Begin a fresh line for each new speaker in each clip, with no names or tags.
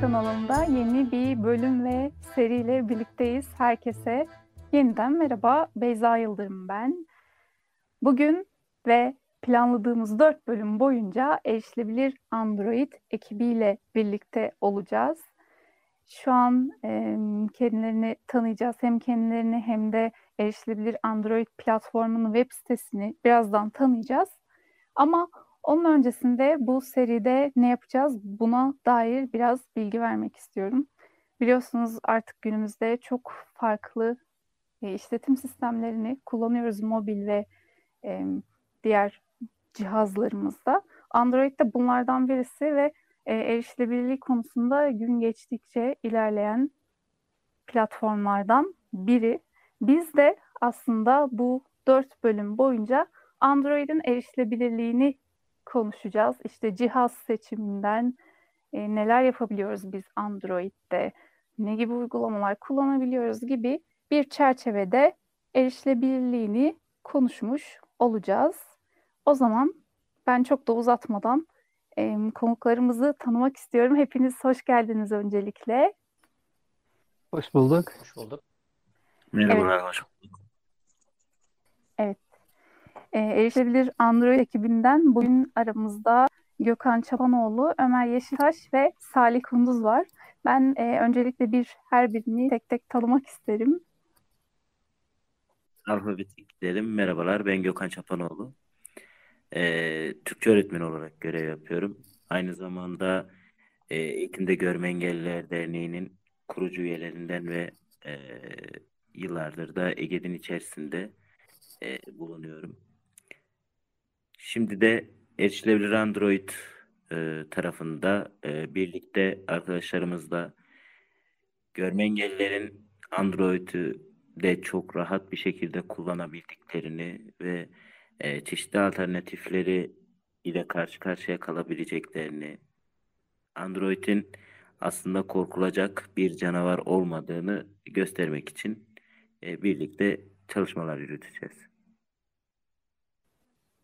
Podcast kanalında yeni bir bölüm ve seriyle birlikteyiz. Herkese yeniden merhaba. Beyza Yıldırım ben. Bugün ve planladığımız dört bölüm boyunca erişilebilir Android ekibiyle birlikte olacağız. Şu an e, kendilerini tanıyacağız. Hem kendilerini hem de erişilebilir Android platformunun web sitesini birazdan tanıyacağız. Ama onun öncesinde bu seride ne yapacağız buna dair biraz bilgi vermek istiyorum. Biliyorsunuz artık günümüzde çok farklı e, işletim sistemlerini kullanıyoruz mobil ve e, diğer cihazlarımızda. Android de bunlardan birisi ve e, erişilebilirlik konusunda gün geçtikçe ilerleyen platformlardan biri. Biz de aslında bu dört bölüm boyunca Android'in erişilebilirliğini konuşacağız. İşte cihaz seçiminden e, neler yapabiliyoruz biz Android'de, ne gibi uygulamalar kullanabiliyoruz gibi bir çerçevede erişilebilirliğini konuşmuş olacağız. O zaman ben çok da uzatmadan e, konuklarımızı tanımak istiyorum. Hepiniz hoş geldiniz öncelikle.
Hoş bulduk.
Hoş bulduk.
Merhabalar,
Evet.
hoş bulduk.
Evet. E, erişilebilir Android ekibinden bugün aramızda Gökhan Çapanoğlu, Ömer Yeşiltaş ve Salih Kunduz var. Ben e, öncelikle bir her birini tek tek tanımak isterim.
Alfabetik gidelim. Merhabalar, ben Gökhan Çapanoğlu. Ee, Türkçe öğretmeni olarak görev yapıyorum. Aynı zamanda e, Eğitimde Görme Engelliler Derneği'nin kurucu üyelerinden ve e, yıllardır da EGED'in içerisinde e, bulunuyorum. Şimdi de Erişilebilir Android e, tarafında e, birlikte arkadaşlarımızla görme engellilerin Android'ü de çok rahat bir şekilde kullanabildiklerini ve e, çeşitli alternatifleri ile karşı karşıya kalabileceklerini, Android'in aslında korkulacak bir canavar olmadığını göstermek için e, birlikte çalışmalar yürüteceğiz.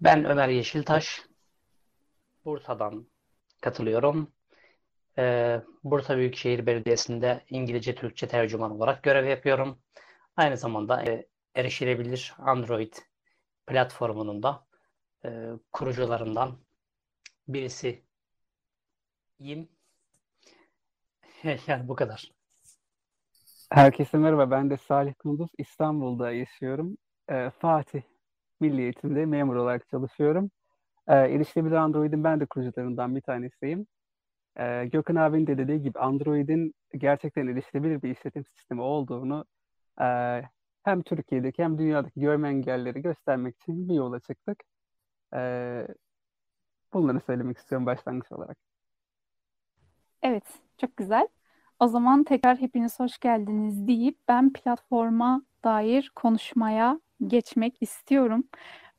Ben Ömer Yeşiltaş. Bursa'dan katılıyorum. Ee, Bursa Büyükşehir Belediyesi'nde İngilizce Türkçe tercüman olarak görev yapıyorum. Aynı zamanda e, erişilebilir Android platformunun da e, kurucularından birisiyim. Yani bu kadar.
Herkese merhaba. Ben de Salih Kunduz. İstanbul'da yaşıyorum. Ee, Fatih Milli Eğitim'de memur olarak çalışıyorum. Ee, erişilebilir Android'in ben de kurucularından bir tanesiyim. Ee, Gökhan abinin de dediği gibi Android'in gerçekten erişilebilir bir işletim sistemi olduğunu e, hem Türkiye'deki hem dünyadaki görme engellileri göstermek için bir yola çıktık. Ee, bunları söylemek istiyorum başlangıç olarak.
Evet, çok güzel. O zaman tekrar hepiniz hoş geldiniz deyip ben platforma dair konuşmaya geçmek istiyorum.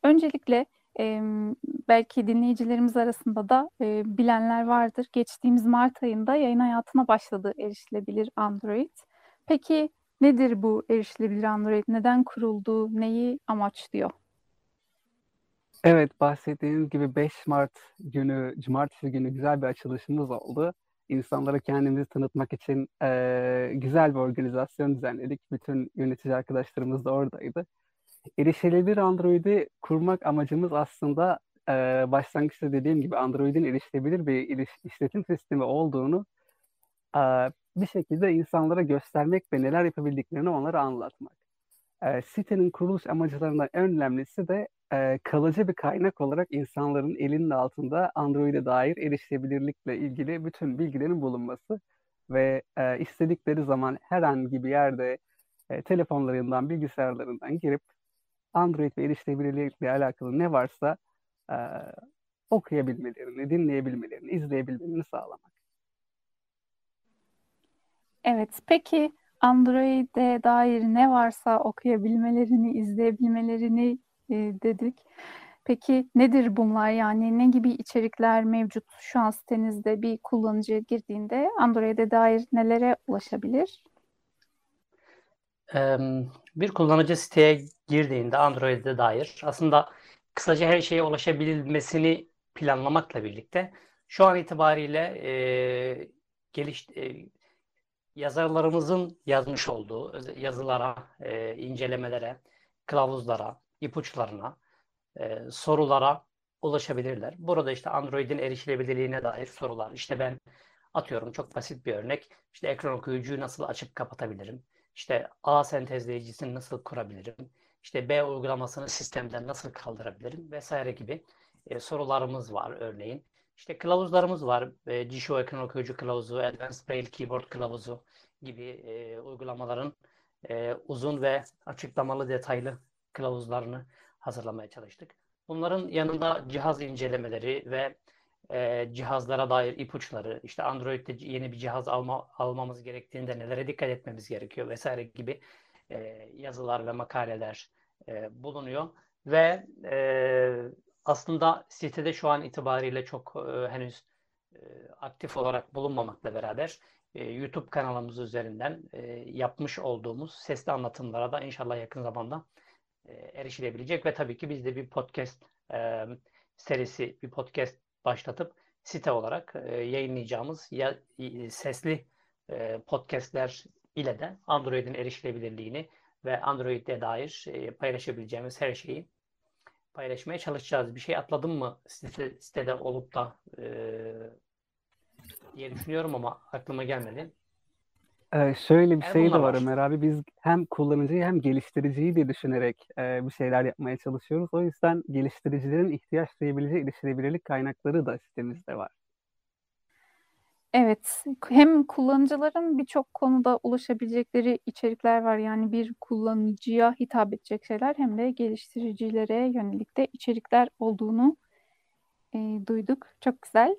Öncelikle e, belki dinleyicilerimiz arasında da e, bilenler vardır. Geçtiğimiz Mart ayında yayın hayatına başladı erişilebilir Android. Peki nedir bu erişilebilir Android? Neden kuruldu? Neyi amaçlıyor?
Evet, bahsettiğiniz gibi 5 Mart günü, Cumartesi günü güzel bir açılışımız oldu. İnsanlara kendimizi tanıtmak için eee, güzel bir organizasyon düzenledik. Bütün yönetici arkadaşlarımız da oradaydı. Erişilebilir Android'i kurmak amacımız aslında eee, başlangıçta dediğim gibi Android'in erişilebilir bir işletim sistemi olduğunu eee, bir şekilde insanlara göstermek ve neler yapabildiklerini onlara anlatmak. Eee, sitenin kuruluş amacılarından en önemlisi de eee, kalıcı bir kaynak olarak insanların elinin altında Android'e dair erişilebilirlikle ilgili bütün bilgilerin bulunması ve eee, istedikleri zaman herhangi bir yerde e, telefonlarından, bilgisayarlarından girip Android ve erişilebilirlikle alakalı ne varsa eee, okuyabilmelerini, dinleyebilmelerini, izleyebilmelerini sağlamak.
Evet, peki Android'e dair ne varsa okuyabilmelerini, izleyebilmelerini e, dedik. Peki nedir bunlar? Yani ne gibi içerikler mevcut şu an sitenizde bir kullanıcı girdiğinde Android'e dair nelere ulaşabilir?
Bir kullanıcı siteye girdiğinde Android'e dair aslında kısaca her şeye ulaşabilmesini planlamakla birlikte şu an itibariyle e, geliş e, yazarlarımızın yazmış olduğu yazılara, e, incelemelere, kılavuzlara, ipuçlarına, e, sorulara ulaşabilirler. Burada işte Android'in erişilebilirliğine dair sorular. İşte ben atıyorum çok basit bir örnek. İşte ekran okuyucuyu nasıl açıp kapatabilirim? İşte A sentezleyicisini nasıl kurabilirim? İşte B uygulamasını sistemden nasıl kaldırabilirim? Vesaire gibi e, sorularımız var örneğin. İşte kılavuzlarımız var. E, GShow ekran okuyucu kılavuzu, Advanced Braille Keyboard kılavuzu gibi e, uygulamaların e, uzun ve açıklamalı detaylı kılavuzlarını hazırlamaya çalıştık. Bunların yanında cihaz incelemeleri ve e, cihazlara dair ipuçları, işte Android'de yeni bir cihaz alma, almamız gerektiğinde nelere dikkat etmemiz gerekiyor vesaire gibi e, yazılar ve makaleler e, bulunuyor. Ve e, aslında sitede şu an itibariyle çok e, henüz e, aktif olarak bulunmamakla beraber e, YouTube kanalımız üzerinden e, yapmış olduğumuz sesli anlatımlara da inşallah yakın zamanda e, erişilebilecek ve tabii ki biz de bir podcast e, serisi, bir podcast başlatıp site olarak e, yayınlayacağımız ya, sesli e, podcastler ile de Android'in erişilebilirliğini ve Android'e dair e, paylaşabileceğimiz her şeyi paylaşmaya çalışacağız. Bir şey atladım mı site, sitede olup da e, diye düşünüyorum ama aklıma gelmedi.
Ee, şöyle bir
Yani
şey de var
var.
Ömer abi. Biz hem kullanıcıyı hem geliştiriciyi de düşünerek e, bir şeyler yapmaya çalışıyoruz. O yüzden geliştiricilerin ihtiyaç duyabileceği erişilebilirlik kaynakları da sitemizde var.
Evet, hem kullanıcıların birçok konuda ulaşabilecekleri içerikler var. Yani bir kullanıcıya hitap edecek şeyler hem de geliştiricilere yönelik de içerikler olduğunu e, duyduk. Çok güzel.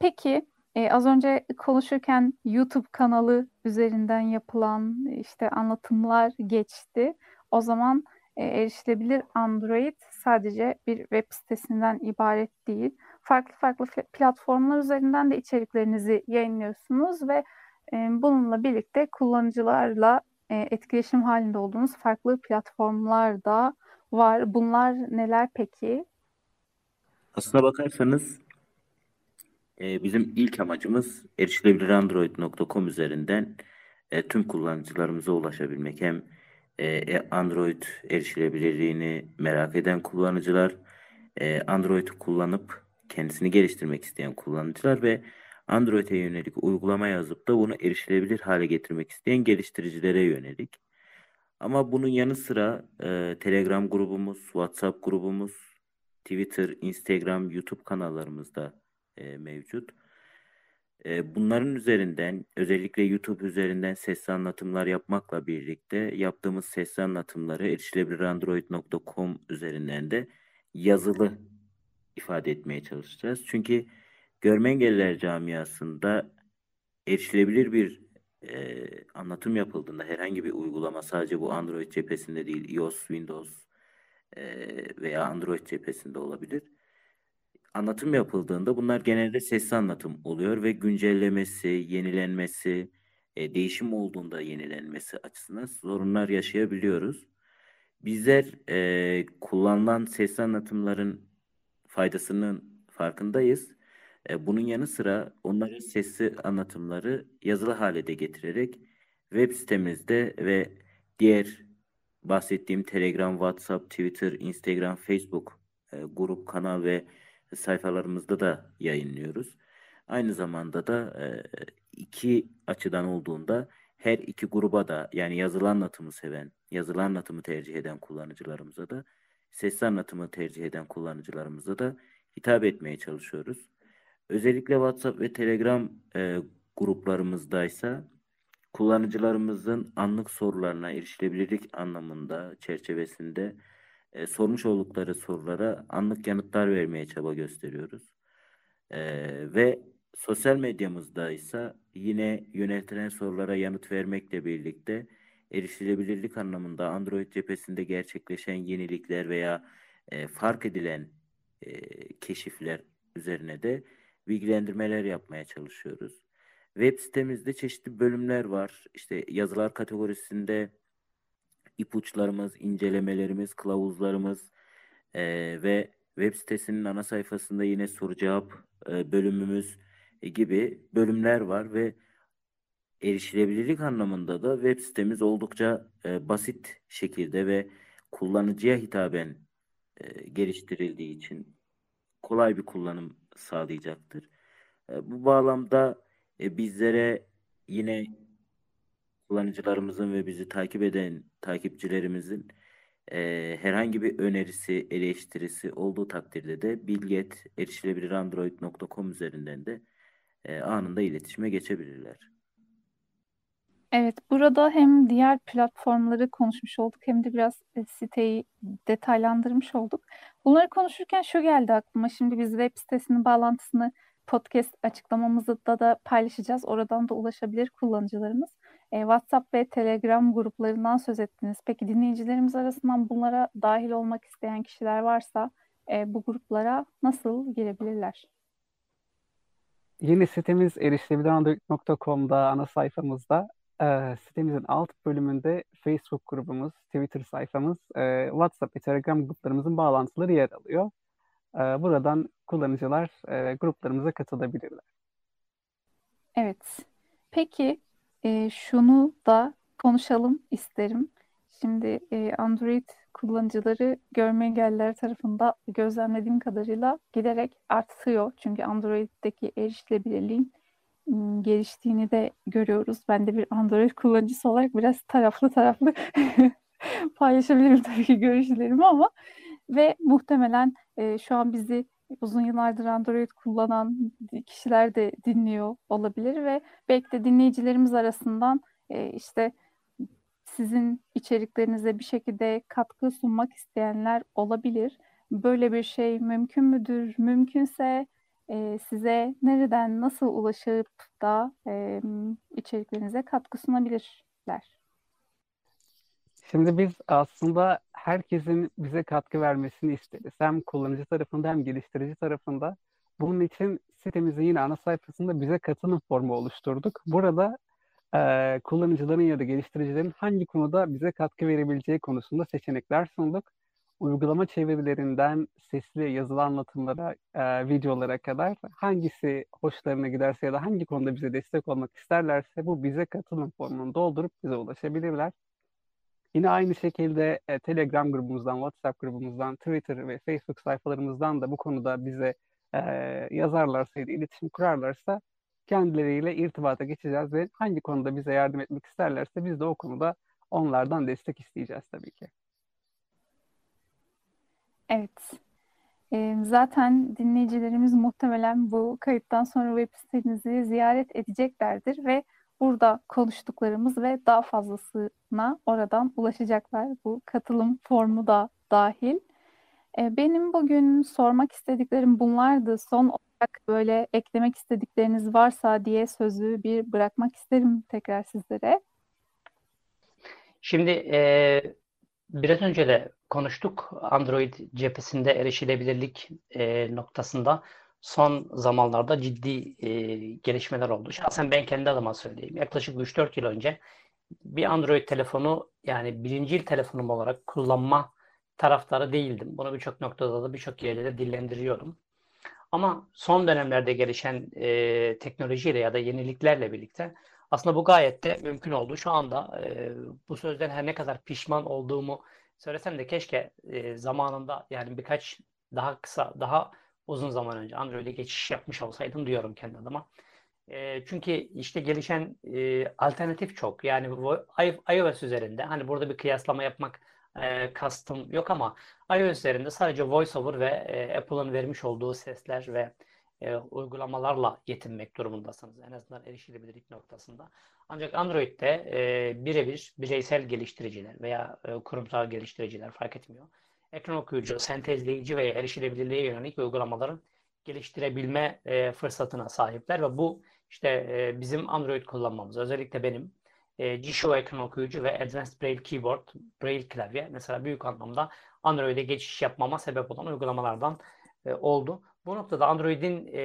Peki e, az önce konuşurken YouTube kanalı üzerinden yapılan işte anlatımlar geçti. O zaman e, erişilebilir Android sadece bir web sitesinden ibaret değil. Farklı farklı platformlar üzerinden de içeriklerinizi yayınlıyorsunuz ve e, bununla birlikte kullanıcılarla e, etkileşim halinde olduğunuz farklı platformlar da var. Bunlar neler peki?
Aslına bakarsanız e, bizim ilk amacımız erişilebilirandroid.com üzerinden e, tüm kullanıcılarımıza ulaşabilmek. Hem e, Android erişilebilirliğini merak eden kullanıcılar, e, Android kullanıp kendisini geliştirmek isteyen kullanıcılar ve Android'e yönelik uygulama yazıp da bunu erişilebilir hale getirmek isteyen geliştiricilere yönelik. Ama bunun yanı sıra e, Telegram grubumuz, WhatsApp grubumuz, Twitter, Instagram, YouTube kanallarımızda e, mevcut. E, bunların üzerinden özellikle YouTube üzerinden sesli anlatımlar yapmakla birlikte yaptığımız sesli anlatımları erişilebilirandroid.com üzerinden de yazılı ifade etmeye çalışacağız. Çünkü görme engelliler camiasında erişilebilir bir e, anlatım yapıldığında herhangi bir uygulama sadece bu Android cephesinde değil iOS, Windows e, veya Android cephesinde olabilir. Anlatım yapıldığında bunlar genelde sesli anlatım oluyor ve güncellemesi, yenilenmesi, e, değişim olduğunda yenilenmesi açısından sorunlar yaşayabiliyoruz. Bizler e, kullanılan sesli anlatımların faydasının farkındayız. E, bunun yanı sıra onların sesli anlatımları yazılı hale de getirerek web sitemizde ve diğer bahsettiğim Telegram, WhatsApp, Twitter, Instagram, Facebook e, grup, kanal ve sayfalarımızda da yayınlıyoruz. Aynı zamanda da e, iki açıdan olduğunda her iki gruba da yani yazılı anlatımı seven, yazılı anlatımı tercih eden kullanıcılarımıza da sesli anlatımı tercih eden kullanıcılarımıza da hitap etmeye çalışıyoruz. Özellikle WhatsApp ve Telegram e, gruplarımızdaysa kullanıcılarımızın anlık sorularına erişilebilirlik anlamında çerçevesinde e, sormuş oldukları sorulara anlık yanıtlar vermeye çaba gösteriyoruz. E, ve sosyal medyamızda ise yine yöneltilen sorulara yanıt vermekle birlikte erişilebilirlik anlamında Android cephesinde gerçekleşen yenilikler veya e, fark edilen e, keşifler üzerine de bilgilendirmeler yapmaya çalışıyoruz. Web sitemizde çeşitli bölümler var. İşte yazılar kategorisinde ipuçlarımız, incelemelerimiz, kılavuzlarımız e, ve web sitesinin ana sayfasında yine soru cevap e, bölümümüz e, gibi bölümler var ve erişilebilirlik anlamında da web sitemiz oldukça e, basit şekilde ve kullanıcıya hitaben e, geliştirildiği için kolay bir kullanım sağlayacaktır. E, bu bağlamda e, bizlere yine kullanıcılarımızın ve bizi takip eden takipçilerimizin e, herhangi bir önerisi, eleştirisi olduğu takdirde de bilget erişilebilirandroid.com üzerinden de e, anında iletişime geçebilirler.
Evet, burada hem diğer platformları konuşmuş olduk hem de biraz e, siteyi detaylandırmış olduk. Bunları konuşurken şu geldi aklıma. Şimdi biz web sitesinin bağlantısını podcast açıklamamızda da paylaşacağız. Oradan da ulaşabilir kullanıcılarımız. E, WhatsApp ve Telegram gruplarından söz ettiniz. Peki dinleyicilerimiz arasından bunlara dahil olmak isteyen kişiler varsa e, bu gruplara nasıl girebilirler?
Yeni sitemiz erişilebilirandroid.com'da ana sayfamızda e, sitemizin alt bölümünde Facebook grubumuz, Twitter sayfamız, e, WhatsApp ve Telegram gruplarımızın bağlantıları yer alıyor. E, buradan kullanıcılar e, gruplarımıza katılabilirler.
Evet. Peki e, şunu da konuşalım isterim. Şimdi e, Android kullanıcıları görme engelliler tarafında gözlemlediğim kadarıyla giderek artıyor. Çünkü Android'deki erişilebilirliğin geliştiğini de görüyoruz. Ben de bir Android kullanıcısı olarak biraz taraflı taraflı paylaşabilirim tabii ki görüşlerimi ama ve muhtemelen e, şu an bizi uzun yıllardır Android kullanan kişiler de dinliyor olabilir ve belki de dinleyicilerimiz arasından e, işte sizin içeriklerinize bir şekilde katkı sunmak isteyenler olabilir. Böyle bir şey mümkün müdür? Mümkünse e, size nereden nasıl ulaşıp da e, içeriklerinize katkı sunabilirler?
Şimdi biz aslında herkesin bize katkı vermesini isteriz. Hem kullanıcı tarafında hem geliştirici tarafında. Bunun için sitemizin yine ana sayfasında bize katılım formu oluşturduk. Burada e, kullanıcıların ya da geliştiricilerin hangi konuda bize katkı verebileceği konusunda seçenekler sunduk. Uygulama çevirilerinden sesli yazılı anlatımlara, e, videolara kadar hangisi hoşlarına giderse ya da hangi konuda bize destek olmak isterlerse bu bize katılım formunu doldurup bize ulaşabilirler. Yine aynı şekilde e, Telegram grubumuzdan, WhatsApp grubumuzdan, Twitter ve Facebook sayfalarımızdan da bu konuda bize e, yazarlarsa iletişim kurarlarsa kendileriyle irtibata geçeceğiz ve hangi konuda bize yardım etmek isterlerse biz de o konuda onlardan destek isteyeceğiz tabii ki.
Evet. Ee, zaten dinleyicilerimiz muhtemelen bu kayıttan sonra web sitenizi ziyaret edeceklerdir ve burada konuştuklarımız ve daha fazlasına oradan ulaşacaklar. Bu katılım formu da dahil. Ee, benim bugün sormak istediklerim bunlardı. Son olarak böyle eklemek istedikleriniz varsa diye sözü bir bırakmak isterim tekrar sizlere.
Şimdi e, biraz önce de konuştuk Android cephesinde erişilebilirlik e, noktasında son zamanlarda ciddi e, gelişmeler oldu. Şahsen ben kendi adıma söyleyeyim. Yaklaşık 3-4 yıl önce bir Android telefonu yani birincil telefonum olarak kullanma taraftarı değildim. Bunu birçok noktada da birçok yerde de dillendiriyordum. Ama son dönemlerde gelişen e, teknolojiyle ya da yeniliklerle birlikte aslında bu gayet de mümkün oldu. Şu anda e, bu sözden her ne kadar pişman olduğumu söylesem de keşke e, zamanında yani birkaç daha kısa, daha uzun zaman önce Android'e geçiş yapmış olsaydım diyorum kendi adıma. E, çünkü işte gelişen e, alternatif çok. Yani iOS üzerinde hani burada bir kıyaslama yapmak e, kastım yok ama iOS üzerinde sadece VoiceOver ve e, Apple'ın vermiş olduğu sesler ve e, uygulamalarla yetinmek durumundasınız. En azından erişilebilirlik noktasında. Ancak Android'de e, birebir bireysel geliştiriciler veya e, kurumsal geliştiriciler fark etmiyor. Ekran okuyucu, sentezleyici veya erişilebilirliğe yönelik uygulamaların geliştirebilme e, fırsatına sahipler ve bu işte e, bizim Android kullanmamız özellikle benim e, G-Show ekran okuyucu ve Advanced Braille Keyboard, Braille klavye mesela büyük anlamda Android'e geçiş yapmama sebep olan uygulamalardan e, oldu. Bu noktada Android'in e,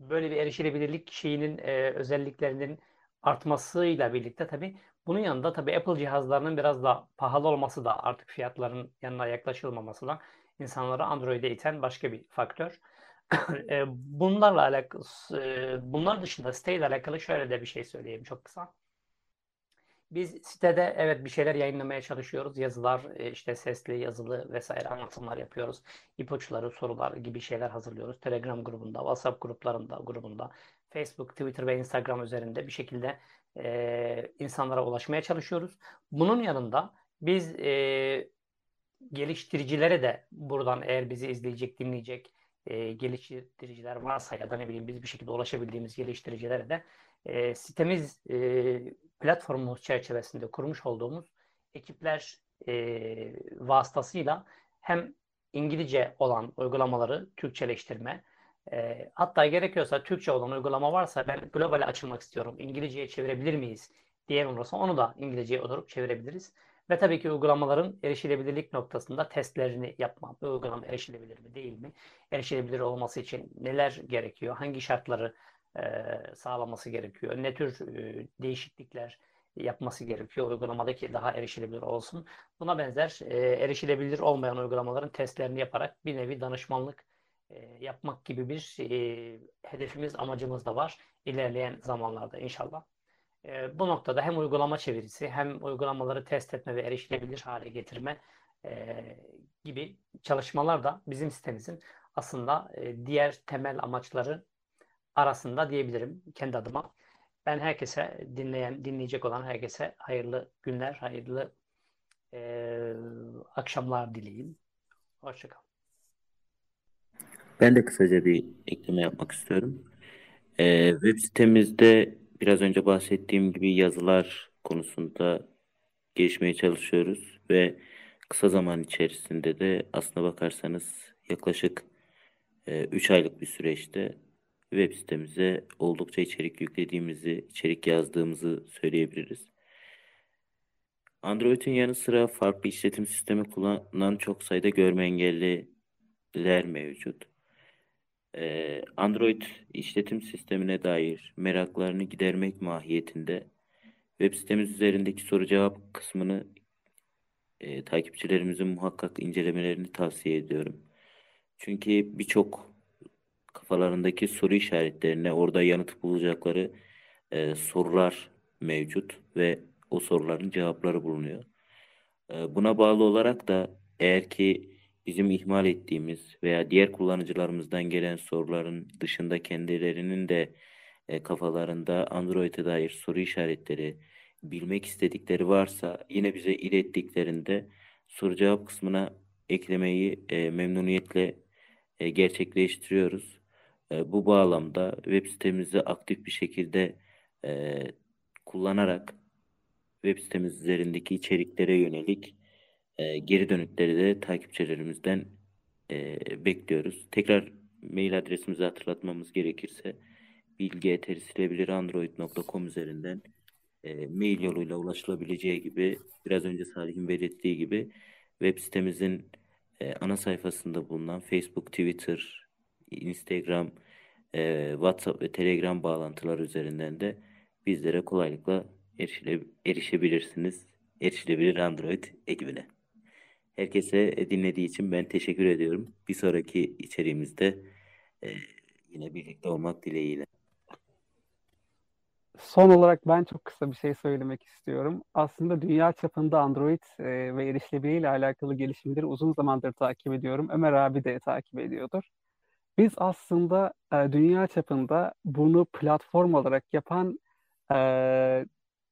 böyle bir erişilebilirlik şeyinin e, özelliklerinin artmasıyla birlikte tabii bunun yanında tabii Apple cihazlarının biraz da pahalı olması da artık fiyatların yanına yaklaşılmaması da insanları Android'e iten başka bir faktör. E, bunlarla alakalı, e, bunlar dışında siteyle alakalı şöyle de bir şey söyleyeyim çok kısa. Biz sitede evet bir şeyler yayınlamaya çalışıyoruz. Yazılar, e, işte sesli, yazılı vesaire anlatımlar yapıyoruz. İpuçları, sorular gibi şeyler hazırlıyoruz. Telegram grubunda, WhatsApp gruplarında, grubunda, Facebook, Twitter ve Instagram üzerinde bir şekilde e, insanlara ulaşmaya çalışıyoruz. Bunun yanında biz e, geliştiricilere de buradan eğer bizi izleyecek, dinleyecek e, geliştiriciler varsa ya da ne bileyim biz bir şekilde ulaşabildiğimiz geliştiricilere de e, sitemiz e, platformumuz çerçevesinde kurmuş olduğumuz ekipler e, vasıtasıyla hem İngilizce olan uygulamaları Türkçeleştirme, e, hatta gerekiyorsa Türkçe olan uygulama varsa ben globale açılmak istiyorum, İngilizceye çevirebilir miyiz diyen olursa onu da İngilizceye oturup çevirebiliriz. Ve tabii ki uygulamaların erişilebilirlik noktasında testlerini yapma. Bu uygulama erişilebilir mi değil mi? Erişilebilir olması için neler gerekiyor? Hangi şartları sağlaması gerekiyor? Ne tür e, değişiklikler yapması gerekiyor uygulamadaki daha erişilebilir olsun. Buna benzer e, erişilebilir olmayan uygulamaların testlerini yaparak bir nevi danışmanlık e, yapmak gibi bir e, hedefimiz, amacımız da var ilerleyen zamanlarda inşallah. E, bu noktada hem uygulama çevirisi hem uygulamaları test etme ve erişilebilir hale getirme e, gibi çalışmalar da bizim sitemizin aslında e, diğer temel amaçları arasında diyebilirim kendi adıma. Ben herkese dinleyen, dinleyecek olan herkese hayırlı günler, hayırlı e, akşamlar dileyim. Hoşçakalın.
Ben de kısaca bir ekleme yapmak istiyorum. Ee, web sitemizde biraz önce bahsettiğim gibi yazılar konusunda gelişmeye çalışıyoruz ve kısa zaman içerisinde de aslına bakarsanız yaklaşık 3 e, aylık bir süreçte web sitemize oldukça içerik yüklediğimizi, içerik yazdığımızı söyleyebiliriz. Android'in yanı sıra farklı işletim sistemi kullanan çok sayıda görme engelliler mevcut. Ee, Android işletim sistemine dair meraklarını gidermek mahiyetinde web sitemiz üzerindeki soru cevap kısmını e, takipçilerimizin muhakkak incelemelerini tavsiye ediyorum. Çünkü birçok kafalarındaki soru işaretlerine orada yanıt bulacakları e, sorular mevcut ve o soruların cevapları bulunuyor. E, buna bağlı olarak da eğer ki bizim ihmal ettiğimiz veya diğer kullanıcılarımızdan gelen soruların dışında kendilerinin de e, kafalarında Android'e dair soru işaretleri bilmek istedikleri varsa yine bize ilettiklerinde soru cevap kısmına eklemeyi e, memnuniyetle e, gerçekleştiriyoruz. E, bu bağlamda web sitemizi aktif bir şekilde e, kullanarak web sitemiz üzerindeki içeriklere yönelik e, geri dönükleri de takipçilerimizden e, bekliyoruz. Tekrar mail adresimizi hatırlatmamız gerekirse bilgi.android.com üzerinden e, mail yoluyla ulaşılabileceği gibi biraz önce Salih'in belirttiği gibi web sitemizin e, ana sayfasında bulunan Facebook, Twitter, Instagram, e, WhatsApp ve Telegram bağlantılar üzerinden de bizlere kolaylıkla erişile, erişebilirsiniz. Erişilebilir Android ekibine. Herkese dinlediği için ben teşekkür ediyorum. Bir sonraki içeriğimizde e, yine birlikte olmak dileğiyle.
Son olarak ben çok kısa bir şey söylemek istiyorum. Aslında dünya çapında Android e, ve erişilebilirliği ile alakalı gelişimleri uzun zamandır takip ediyorum. Ömer abi de takip ediyordur. Biz aslında e, dünya çapında bunu platform olarak yapan e,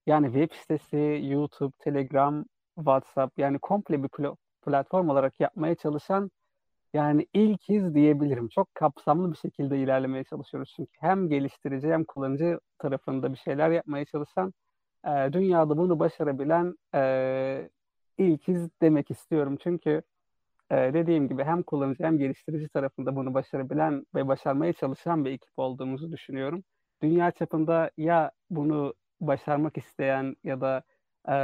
yani web sitesi, YouTube, Telegram, WhatsApp yani komple bir pl- platform olarak yapmaya çalışan yani ilkiz diyebilirim. Çok kapsamlı bir şekilde ilerlemeye çalışıyoruz. Çünkü hem geliştirici hem kullanıcı tarafında bir şeyler yapmaya çalışan e, dünyada bunu başarabilen e, ilkiz demek istiyorum. Çünkü dediğim gibi hem kullanıcı hem geliştirici tarafında bunu başarabilen ve başarmaya çalışan bir ekip olduğumuzu düşünüyorum. Dünya çapında ya bunu başarmak isteyen ya da e,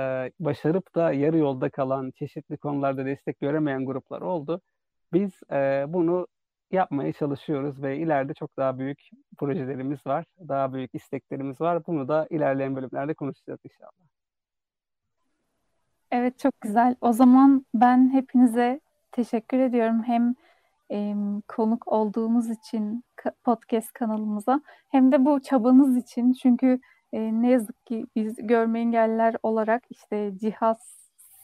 başarıp da yarı yolda kalan, çeşitli konularda destek göremeyen gruplar oldu. Biz e, bunu yapmaya çalışıyoruz ve ileride çok daha büyük projelerimiz var, daha büyük isteklerimiz var. Bunu da ilerleyen bölümlerde konuşacağız inşallah.
Evet çok güzel. O zaman ben hepinize teşekkür ediyorum. Hem e, konuk olduğumuz için podcast kanalımıza hem de bu çabanız için. Çünkü e, ne yazık ki biz görme engelliler olarak işte cihaz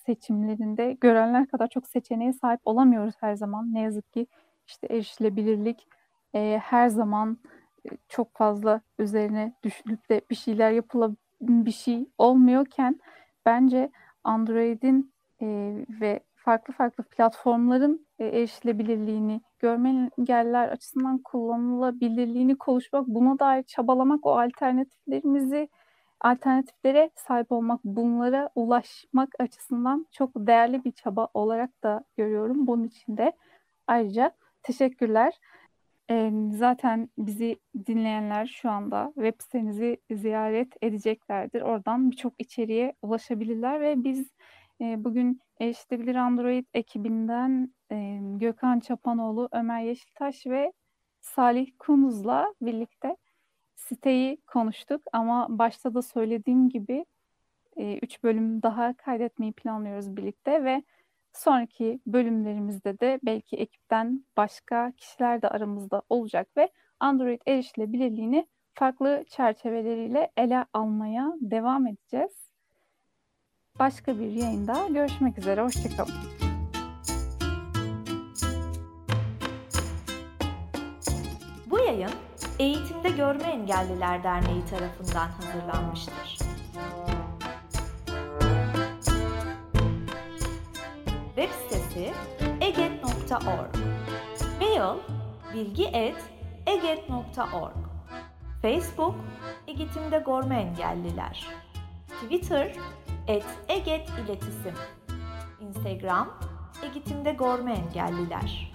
seçimlerinde görenler kadar çok seçeneğe sahip olamıyoruz her zaman. Ne yazık ki işte erişilebilirlik e, her zaman e, çok fazla üzerine düşünüp de bir şeyler yapılabilen bir şey olmuyorken bence Android'in e, ve farklı farklı platformların e, erişilebilirliğini, görme engelliler açısından kullanılabilirliğini konuşmak, buna dair çabalamak, o alternatiflerimizi alternatiflere sahip olmak, bunlara ulaşmak açısından çok değerli bir çaba olarak da görüyorum. Bunun için de ayrıca teşekkürler. E, zaten bizi dinleyenler şu anda web sitenizi ziyaret edeceklerdir. Oradan birçok içeriğe ulaşabilirler ve biz e, bugün Erişilebilir Android ekibinden e, Gökhan Çapanoğlu, Ömer Yeşiltaş ve Salih Kunuz'la birlikte siteyi konuştuk. Ama başta da söylediğim gibi 3 bölüm daha kaydetmeyi planlıyoruz birlikte ve sonraki bölümlerimizde de belki ekipten başka kişiler de aramızda olacak ve Android erişilebilirliğini farklı çerçeveleriyle ele almaya devam edeceğiz. Başka bir yayında görüşmek üzere. Hoşçakalın.
Bu yayın Eğitimde Görme Engelliler Derneği tarafından hazırlanmıştır. Web sitesi eget.org Mail bilgi.eget.org Facebook Eğitimde Görme Engelliler Twitter et Eget İletisim Instagram Eğitimde Görme Engelliler